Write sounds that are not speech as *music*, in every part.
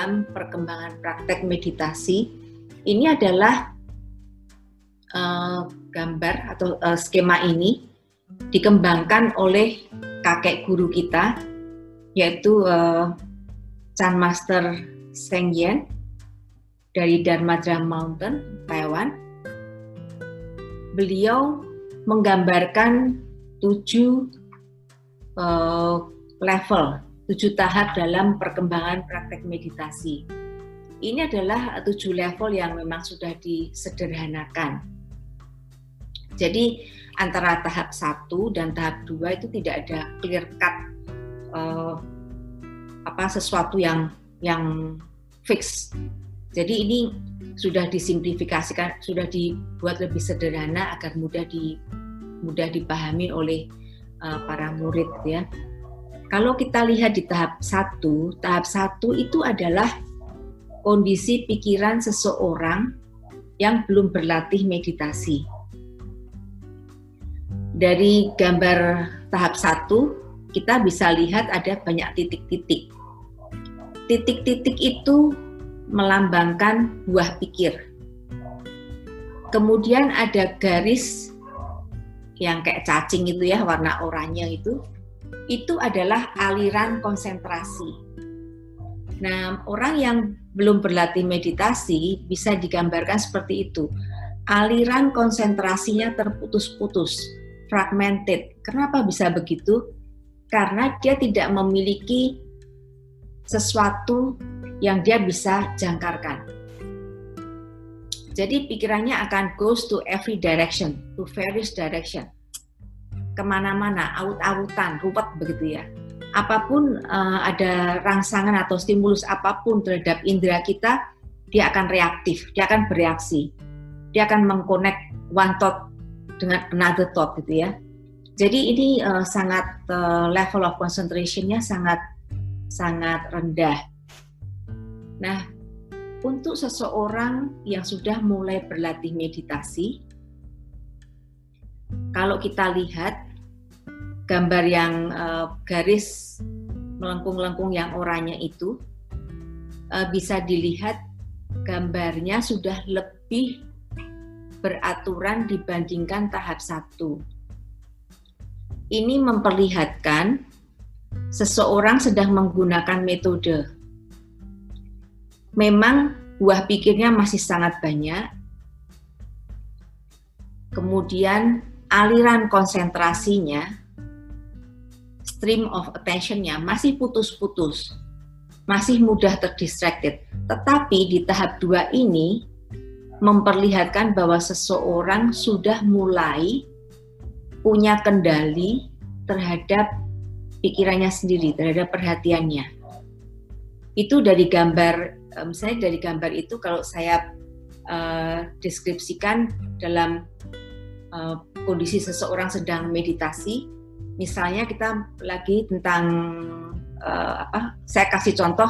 dalam perkembangan praktek meditasi ini adalah uh, gambar atau uh, skema ini dikembangkan oleh kakek guru kita yaitu uh, Chan Master Seng Yen dari Dharmadra Mountain, Taiwan. Beliau menggambarkan tujuh uh, level, tujuh tahap dalam perkembangan praktek meditasi. Ini adalah tujuh level yang memang sudah disederhanakan. Jadi antara tahap satu dan tahap dua itu tidak ada clear cut uh, apa sesuatu yang yang fix. Jadi ini sudah disimplifikasikan, sudah dibuat lebih sederhana agar mudah di mudah dipahami oleh uh, para murid ya. Kalau kita lihat di tahap satu, tahap satu itu adalah kondisi pikiran seseorang yang belum berlatih meditasi dari gambar tahap satu kita bisa lihat ada banyak titik-titik. Titik-titik itu melambangkan buah pikir. Kemudian ada garis yang kayak cacing itu ya, warna oranye itu. Itu adalah aliran konsentrasi. Nah, orang yang belum berlatih meditasi bisa digambarkan seperti itu. Aliran konsentrasinya terputus-putus fragmented. Kenapa bisa begitu? Karena dia tidak memiliki sesuatu yang dia bisa jangkarkan. Jadi pikirannya akan goes to every direction, to various direction. Ke mana-mana, aut-autan, ruwet begitu ya. Apa pun uh, ada rangsangan atau stimulus apa pun terhadap indera kita, dia akan reaktif, dia akan bereaksi. Dia akan mengkonek one thought dengan another thought gitu ya. Jadi ini uh, sangat uh, level of concentration-nya sangat sangat rendah. Nah, untuk seseorang yang sudah mulai berlatih meditasi, kalau kita lihat gambar yang uh, garis melengkung-lengkung yang oranye itu, uh, bisa dilihat gambarnya sudah lebih beraturan dibandingkan tahap satu. Ini memperlihatkan seseorang sedang menggunakan metode. Memang buah pikirnya masih sangat banyak, kemudian aliran konsentrasinya, stream of attentionnya masih putus-putus, masih mudah terdistracted. Tetapi di tahap dua ini memperlihatkan bahwa seseorang sudah mulai punya kendali terhadap pikirannya sendiri, terhadap perhatiannya. Itu dari gambar, misalnya dari gambar itu kalau saya uh, deskripsikan dalam uh, kondisi seseorang sedang meditasi, misalnya kita lagi tentang uh, apa? Saya kasih contoh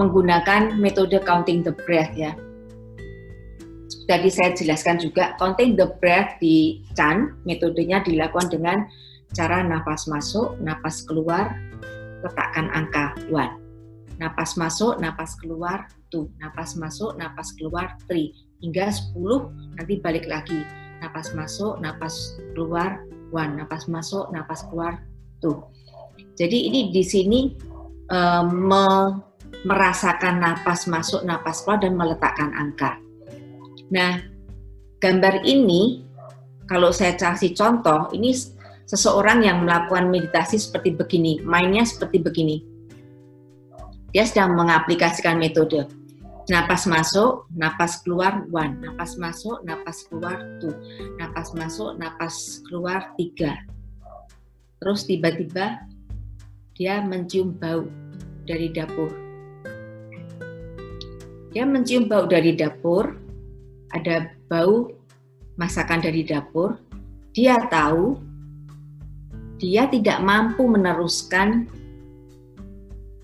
menggunakan metode counting the breath ya tadi saya jelaskan juga counting the breath di Chan metodenya dilakukan dengan cara nafas masuk, nafas keluar, letakkan angka 1. Nafas masuk, nafas keluar 2. Nafas masuk, nafas keluar 3. Hingga 10 nanti balik lagi. Nafas masuk, nafas keluar 1. Nafas masuk, nafas keluar 2. Jadi ini di sini um, me, merasakan nafas masuk, nafas keluar dan meletakkan angka. Nah, gambar ini kalau saya kasih contoh, ini seseorang yang melakukan meditasi seperti begini, mainnya seperti begini. Dia sedang mengaplikasikan metode. Napas masuk, napas keluar, one. Napas masuk, napas keluar, two. Napas masuk, napas keluar, tiga. Terus tiba-tiba dia mencium bau dari dapur. Dia mencium bau dari dapur, ada bau masakan dari dapur, dia tahu dia tidak mampu meneruskan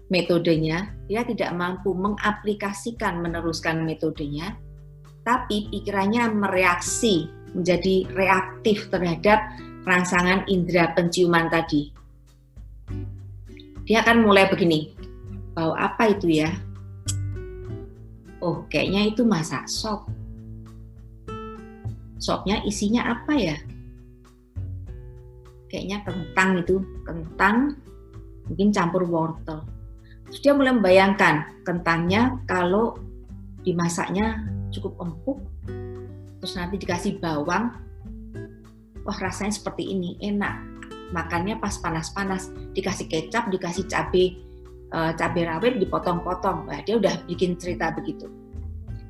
metodenya, dia tidak mampu mengaplikasikan meneruskan metodenya, tapi pikirannya mereaksi menjadi reaktif terhadap rangsangan indera penciuman tadi. Dia akan mulai begini, bau apa itu ya? oh kayaknya itu masak sop. Sopnya isinya apa ya? Kayaknya kentang itu, kentang mungkin campur wortel. Terus dia mulai membayangkan kentangnya kalau dimasaknya cukup empuk, terus nanti dikasih bawang, wah rasanya seperti ini, enak. Makannya pas panas-panas, dikasih kecap, dikasih cabai uh, cabai rawit dipotong-potong. Nah, dia udah bikin cerita begitu.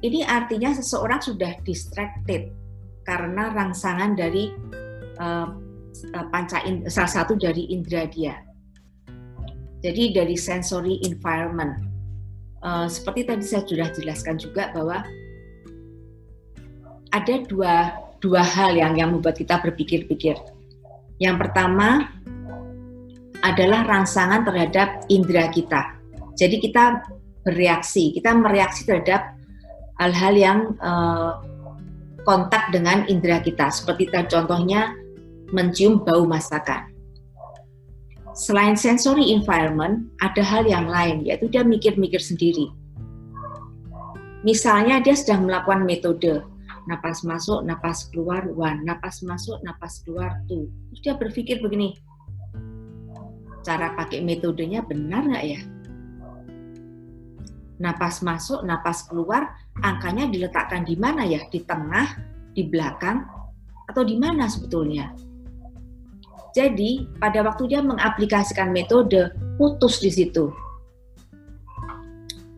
Ini artinya seseorang sudah distracted karena rangsangan dari uh, panca in, salah satu dari indera dia. Jadi dari sensory environment. Uh, seperti tadi saya sudah jelaskan juga bahwa ada dua dua hal yang yang membuat kita berpikir-pikir. Yang pertama adalah rangsangan terhadap indera kita. Jadi kita bereaksi, kita mereaksi terhadap hal-hal yang uh, kontak dengan indera kita. Seperti contohnya mencium bau masakan. Selain sensory environment, ada hal yang lain, yaitu dia mikir-mikir sendiri. Misalnya dia sedang melakukan metode napas masuk, napas keluar, one, napas masuk, napas keluar, two. Terus dia berpikir begini, cara pakai metodenya benar nggak ya? Napas masuk, napas keluar, angkanya diletakkan di mana ya? Di tengah, di belakang, atau di mana sebetulnya? Jadi pada waktu dia mengaplikasikan metode, putus di situ.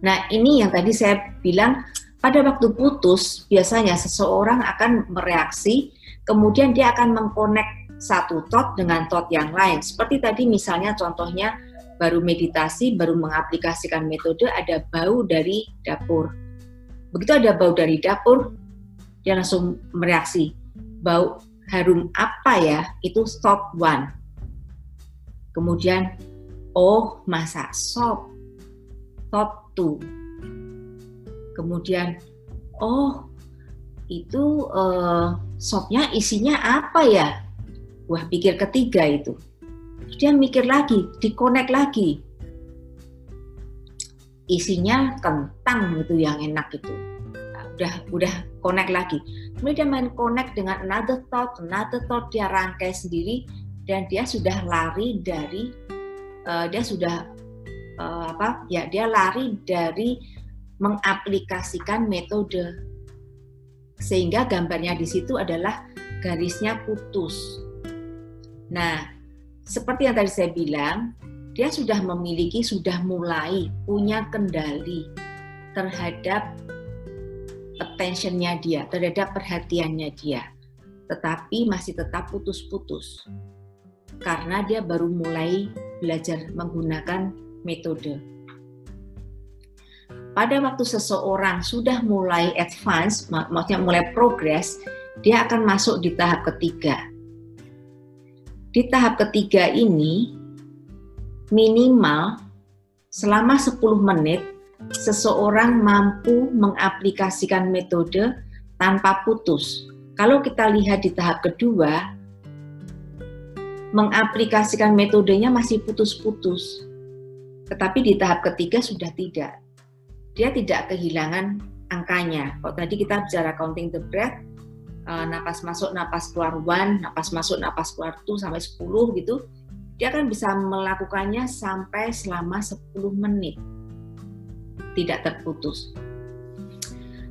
Nah ini yang tadi saya bilang, pada waktu putus biasanya seseorang akan mereaksi, kemudian dia akan mengkonek satu thought dengan thought yang lain. Seperti tadi misalnya contohnya baru meditasi, baru mengaplikasikan metode ada bau dari dapur. Begitu ada bau dari dapur, dia langsung mereaksi. Bau harum apa ya? Itu thought one. Kemudian, oh masak sop. Thought two. Kemudian, oh itu uh, sopnya isinya apa ya? Wah, pikir ketiga itu. Dia mikir lagi, dikonek lagi. Isinya kentang itu yang enak itu. Udah udah connect lagi. Kemudian dia main connect dengan another thought, another thought dia rangkai sendiri dan dia sudah lari dari uh, dia sudah uh, apa? Ya, dia lari dari mengaplikasikan metode sehingga gambarnya di situ adalah garisnya putus Nah, seperti yang tadi saya bilang, dia sudah memiliki, sudah mulai punya kendali terhadap attentionnya dia, terhadap perhatiannya dia. Tetapi masih tetap putus-putus. Karena dia baru mulai belajar menggunakan metode. Pada waktu seseorang sudah mulai advance, maksudnya mulai progress, dia akan masuk di tahap ketiga, di tahap ketiga ini minimal selama 10 menit seseorang mampu mengaplikasikan metode tanpa putus. Kalau kita lihat di tahap kedua, mengaplikasikan metodenya masih putus-putus. Tetapi di tahap ketiga sudah tidak. Dia tidak kehilangan angkanya. Kalau tadi kita bicara counting the breath, uh, napas masuk, napas keluar one, napas masuk, napas keluar two sampai 10 gitu, dia akan bisa melakukannya sampai selama 10 menit. Tidak terputus.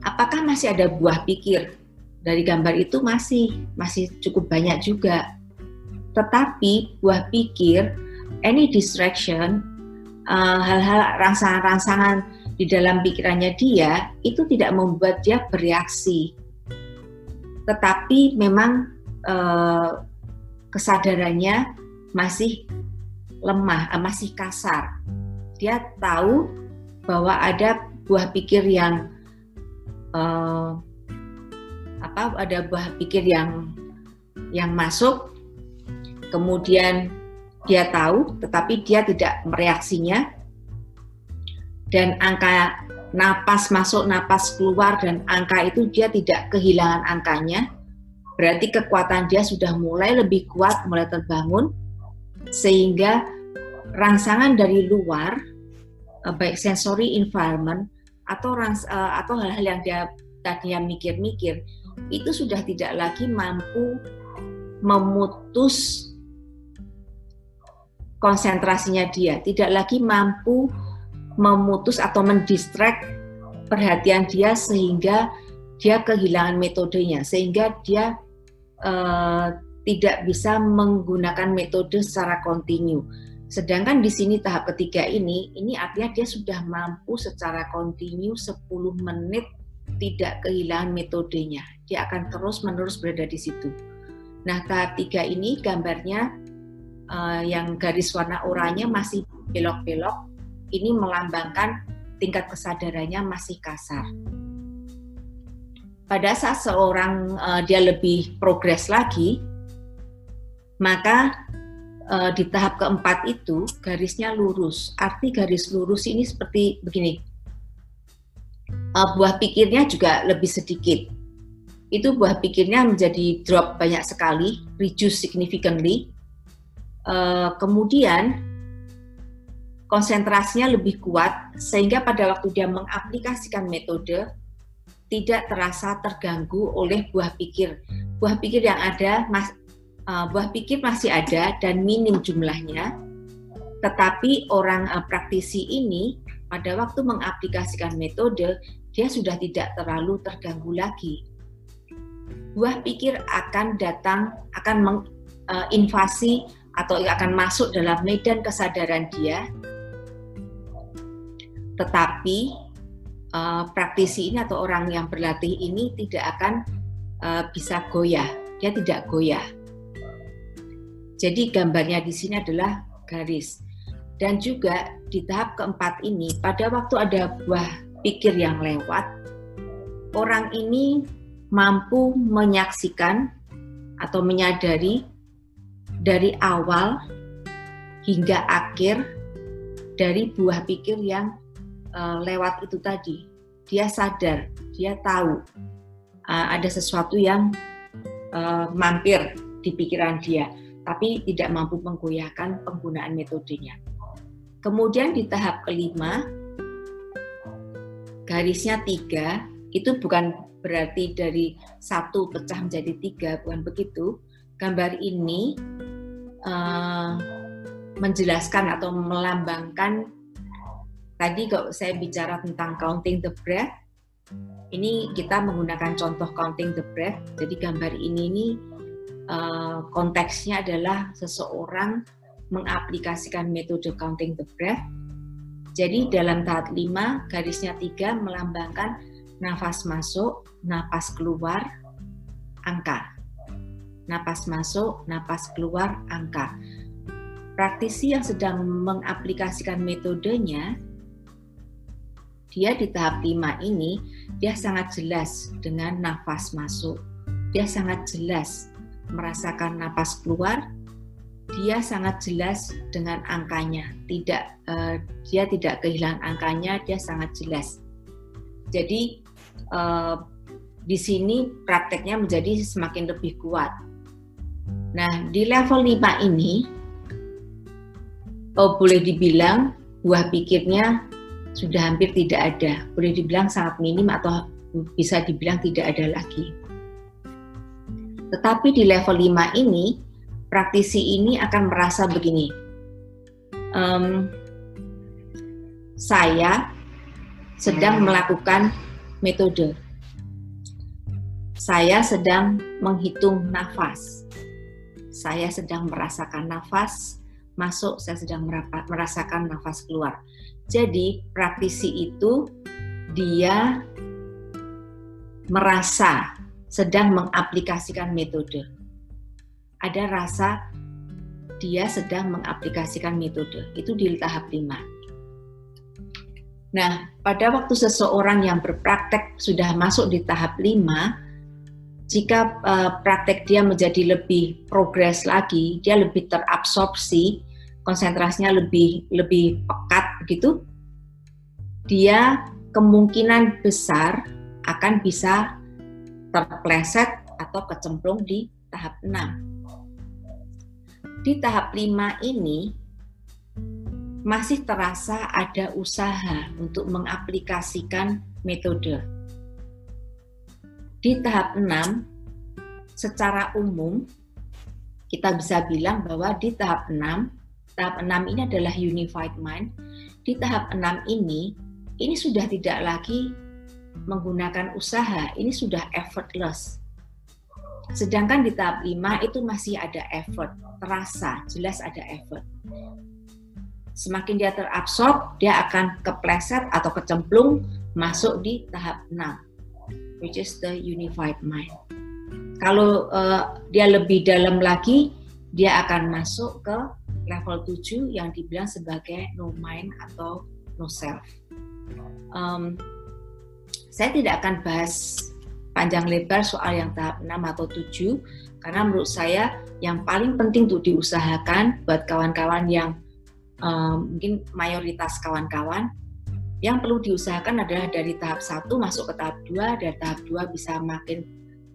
Apakah masih ada buah pikir? Dari gambar itu masih masih cukup banyak juga. Tetapi buah pikir any distraction uh, hal-hal rangsangan-rangsangan di dalam pikirannya dia itu tidak membuat dia bereaksi tetapi memang eh, kesadarannya masih lemah, eh, masih kasar. Dia tahu bahwa ada buah pikir yang eh, apa? Ada buah pikir yang yang masuk, kemudian dia tahu, tetapi dia tidak mereaksinya, dan angka napas masuk, napas keluar, dan angka itu dia tidak kehilangan angkanya, berarti kekuatan dia sudah mulai lebih kuat, mulai terbangun, sehingga rangsangan dari luar, baik sensory environment atau rans, uh, atau hal-hal yang dia tadinya mikir-mikir itu sudah tidak lagi mampu memutus konsentrasinya dia, tidak lagi mampu memutus atau mendistract perhatian dia sehingga dia kehilangan metodenya, sehingga dia uh, tidak bisa menggunakan metode secara kontinu. Sedangkan di sini tahap ketiga ini, ini artinya dia sudah mampu secara kontinu 10 menit tidak kehilangan metodenya. Dia akan terus-menerus berada di situ. Nah, tahap tiga ini gambarnya uh, yang garis warna oranye masih belok-belok, ini melambangkan tingkat kesadarannya masih kasar. Pada saat seorang uh, dia lebih progres lagi, maka uh, di tahap keempat itu garisnya lurus. Arti garis lurus ini seperti begini. Uh, buah pikirnya juga lebih sedikit. Itu buah pikirnya menjadi drop banyak sekali, reduce significantly Eh, kemudian konsentrasinya lebih kuat sehingga pada waktu dia mengaplikasikan metode tidak terasa terganggu oleh buah pikir. Buah pikir yang ada mas, uh, buah pikir masih ada dan minim jumlahnya. Tetapi orang uh, praktisi ini pada waktu mengaplikasikan metode dia sudah tidak terlalu terganggu lagi. Buah pikir akan datang akan menginvasi uh, atau akan masuk dalam medan kesadaran dia. Tetapi uh, praktisi ini atau orang yang berlatih ini tidak akan uh, bisa goyah, dia tidak goyah. Jadi gambarnya di sini adalah garis. Dan juga di tahap keempat ini, pada waktu ada buah pikir yang lewat, orang ini mampu menyaksikan atau menyadari dari awal hingga akhir dari buah pikir yang uh, lewat itu tadi. Dia sadar, dia tahu uh, ada sesuatu yang uh, mampir di pikiran dia, tapi tidak mampu menggoyahkan penggunaan metodenya. Kemudian di tahap kelima, garisnya tiga, itu bukan berarti dari satu pecah menjadi tiga, bukan begitu. Gambar ini uh, menjelaskan atau melambangkan tadi kalau saya bicara tentang counting the breath ini kita menggunakan contoh counting the breath jadi gambar ini ini uh, konteksnya adalah seseorang mengaplikasikan metode counting the breath jadi dalam tahap 5 garisnya tiga melambangkan nafas masuk nafas keluar angka napas masuk, napas keluar, angka. Praktisi yang sedang mengaplikasikan metodenya, dia di tahap 5 ini, dia sangat jelas dengan nafas masuk. Dia sangat jelas merasakan napas keluar, dia sangat jelas dengan angkanya. Tidak, uh, dia tidak kehilangan angkanya, dia sangat jelas. Jadi uh, di sini prakteknya menjadi semakin lebih kuat Nah, di level 5 ini, oh, boleh dibilang buah pikirnya sudah hampir tidak ada. Boleh dibilang sangat minim atau bisa dibilang tidak ada lagi. Tetapi di level 5 ini, praktisi ini akan merasa begini, um, saya sedang melakukan metode. Saya sedang menghitung nafas saya sedang merasakan nafas masuk, saya sedang merasakan nafas keluar. Jadi praktisi itu dia merasa sedang mengaplikasikan metode. Ada rasa dia sedang mengaplikasikan metode. Itu di tahap 5. Nah, pada waktu seseorang yang berpraktek sudah masuk di tahap 5, jika uh, praktek dia menjadi lebih progres lagi, dia lebih terabsorpsi, konsentrasinya lebih lebih pekat begitu, dia kemungkinan besar akan bisa terpleset atau kecemplung di tahap 6. Di tahap 5 ini masih terasa ada usaha untuk mengaplikasikan metode. Di tahap 6, secara umum, kita bisa bilang bahwa di tahap 6, tahap 6 ini adalah unified mind. Di tahap 6 ini, ini sudah tidak lagi menggunakan usaha, ini sudah effortless. Sedangkan di tahap 5 itu masih ada effort, terasa, jelas ada effort. Semakin dia terabsorb, dia akan kepleset atau kecemplung masuk di tahap 6, which is the unified mind. Kalau uh, dia lebih dalam lagi, dia akan masuk ke level 7 yang dibilang sebagai no mind atau no self. Um, saya tidak akan bahas panjang lebar soal yang tahap 6 atau 7 karena menurut saya yang paling penting untuk diusahakan buat kawan-kawan yang um, mungkin mayoritas kawan-kawan yang perlu diusahakan adalah dari tahap 1 masuk ke tahap 2 dari tahap 2 bisa makin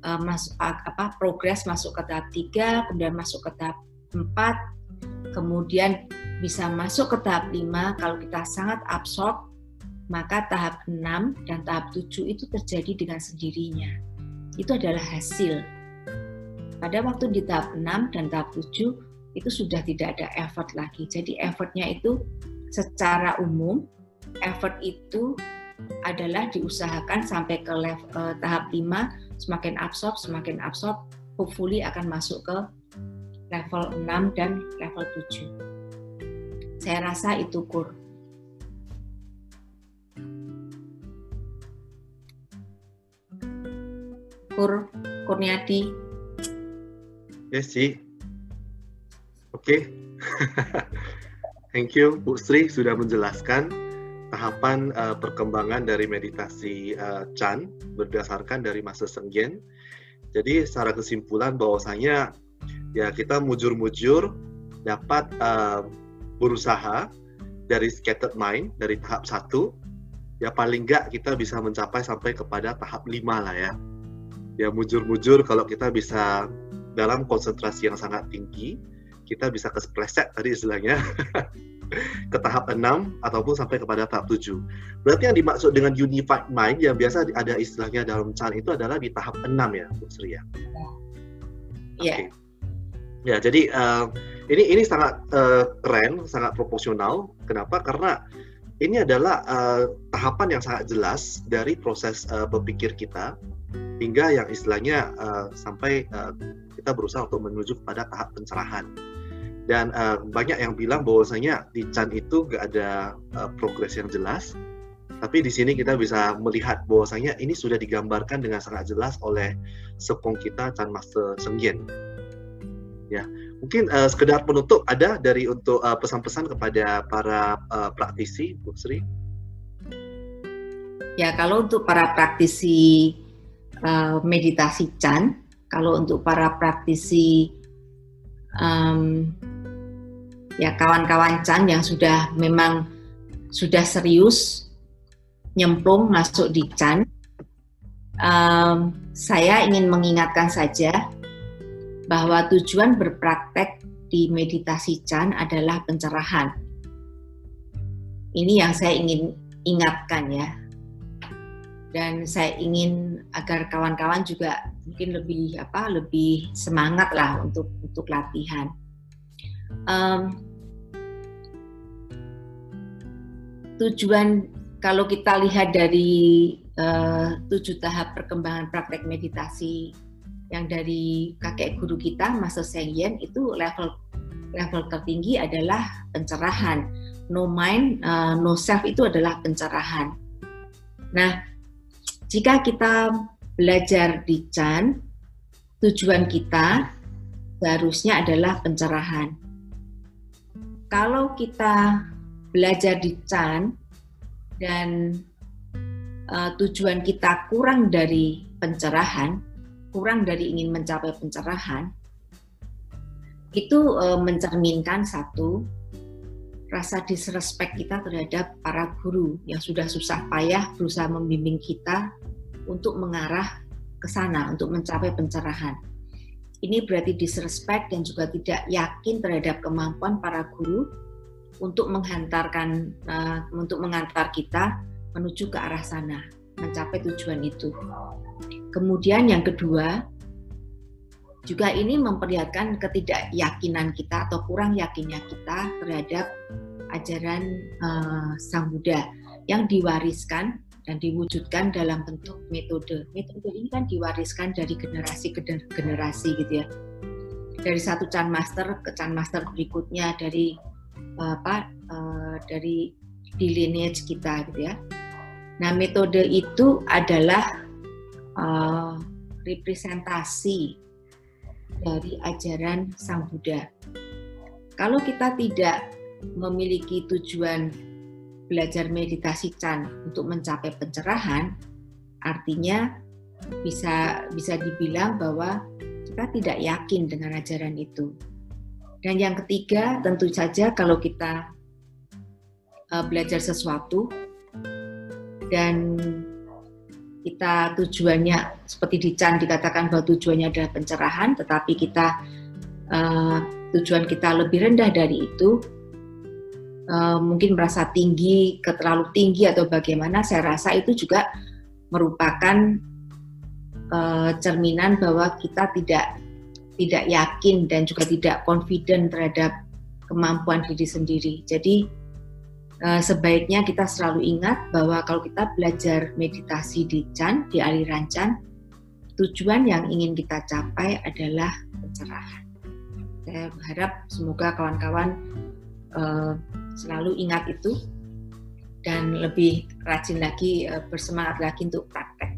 uh, masuk apa progres masuk ke tahap 3, kemudian masuk ke tahap 4, kemudian bisa masuk ke tahap 5 kalau kita sangat absorb maka tahap 6 dan tahap 7 itu terjadi dengan sendirinya. Itu adalah hasil. Pada waktu di tahap 6 dan tahap 7 itu sudah tidak ada effort lagi. Jadi effortnya itu secara umum, effort itu adalah diusahakan sampai ke level, uh, tahap 5 semakin absorb, semakin absorb, hopefully akan masuk ke level 6 dan level 7. Saya rasa itu kur. Kur Kurniadi. Yes, Ci. Oke. Okay. *laughs* Thank you Bu Sri sudah menjelaskan tahapan uh, perkembangan dari meditasi uh, Chan berdasarkan dari masa Senggen. Jadi secara kesimpulan bahwasanya ya kita mujur-mujur dapat uh, berusaha dari scattered mind dari tahap satu ya paling nggak kita bisa mencapai sampai kepada tahap lima lah ya. Ya mujur-mujur kalau kita bisa dalam konsentrasi yang sangat tinggi kita bisa kespleset tadi istilahnya *laughs* ke tahap 6 ataupun sampai kepada tahap 7. Berarti yang dimaksud dengan unified mind yang biasa ada istilahnya dalam Chan itu adalah di tahap 6 ya, Bu Sri ya. Iya. Okay. Ya, jadi uh, ini ini sangat uh, keren, sangat proporsional. Kenapa? Karena ini adalah uh, tahapan yang sangat jelas dari proses uh, berpikir kita hingga yang istilahnya uh, sampai uh, kita berusaha untuk menuju kepada tahap pencerahan. Dan uh, banyak yang bilang bahwasanya di Chan itu gak ada uh, progres yang jelas. Tapi di sini kita bisa melihat bahwasanya ini sudah digambarkan dengan sangat jelas oleh sepong kita Chan Master Sengyen ya mungkin uh, sekedar penutup ada dari untuk uh, pesan-pesan kepada para uh, praktisi Bu Sri? Ya kalau untuk para praktisi uh, meditasi Chan kalau untuk para praktisi um, ya kawan-kawan Chan yang sudah memang sudah serius nyemplung masuk di Chan, um, saya ingin mengingatkan saja bahwa tujuan berpraktek di meditasi Chan adalah pencerahan. Ini yang saya ingin ingatkan ya. Dan saya ingin agar kawan-kawan juga mungkin lebih apa lebih semangat lah untuk untuk latihan. Um, tujuan kalau kita lihat dari uh, tujuh tahap perkembangan praktek meditasi yang dari kakek guru kita Master Seng itu level level tertinggi adalah pencerahan. No mind uh, no self itu adalah pencerahan. Nah jika kita belajar di Chan tujuan kita seharusnya adalah pencerahan. Kalau kita belajar di Chan dan uh, tujuan kita kurang dari pencerahan, kurang dari ingin mencapai pencerahan, itu uh, mencerminkan satu rasa disrespect kita terhadap para guru yang sudah susah payah berusaha membimbing kita untuk mengarah ke sana untuk mencapai pencerahan ini berarti disrespect dan juga tidak yakin terhadap kemampuan para guru untuk menghantarkan uh, untuk mengantar kita menuju ke arah sana, mencapai tujuan itu. Kemudian yang kedua, juga ini memperlihatkan ketidakyakinan kita atau kurang yakinnya kita terhadap ajaran uh, Sang Buddha yang diwariskan dan diwujudkan dalam bentuk metode. Metode ini kan diwariskan dari generasi ke generasi gitu ya. Dari satu Chan Master ke Chan Master berikutnya dari apa uh, dari di lineage kita gitu ya. Nah metode itu adalah uh, representasi dari ajaran Sang Buddha. Kalau kita tidak memiliki tujuan belajar meditasi Chan untuk mencapai pencerahan, artinya bisa bisa dibilang bahwa kita tidak yakin dengan ajaran itu. Dan yang ketiga, tentu saja kalau kita uh, belajar sesuatu dan kita tujuannya seperti di Chan dikatakan bahwa tujuannya adalah pencerahan, tetapi kita uh, tujuan kita lebih rendah dari itu, uh, mungkin merasa tinggi, terlalu tinggi atau bagaimana, saya rasa itu juga merupakan uh, cerminan bahwa kita tidak tidak yakin dan juga tidak confident terhadap kemampuan diri sendiri. Jadi uh, sebaiknya kita selalu ingat bahwa kalau kita belajar meditasi di Chan, di aliran Chan, tujuan yang ingin kita capai adalah pencerahan. Saya berharap semoga kawan-kawan uh, selalu ingat itu dan lebih rajin lagi uh, bersemangat lagi untuk praktek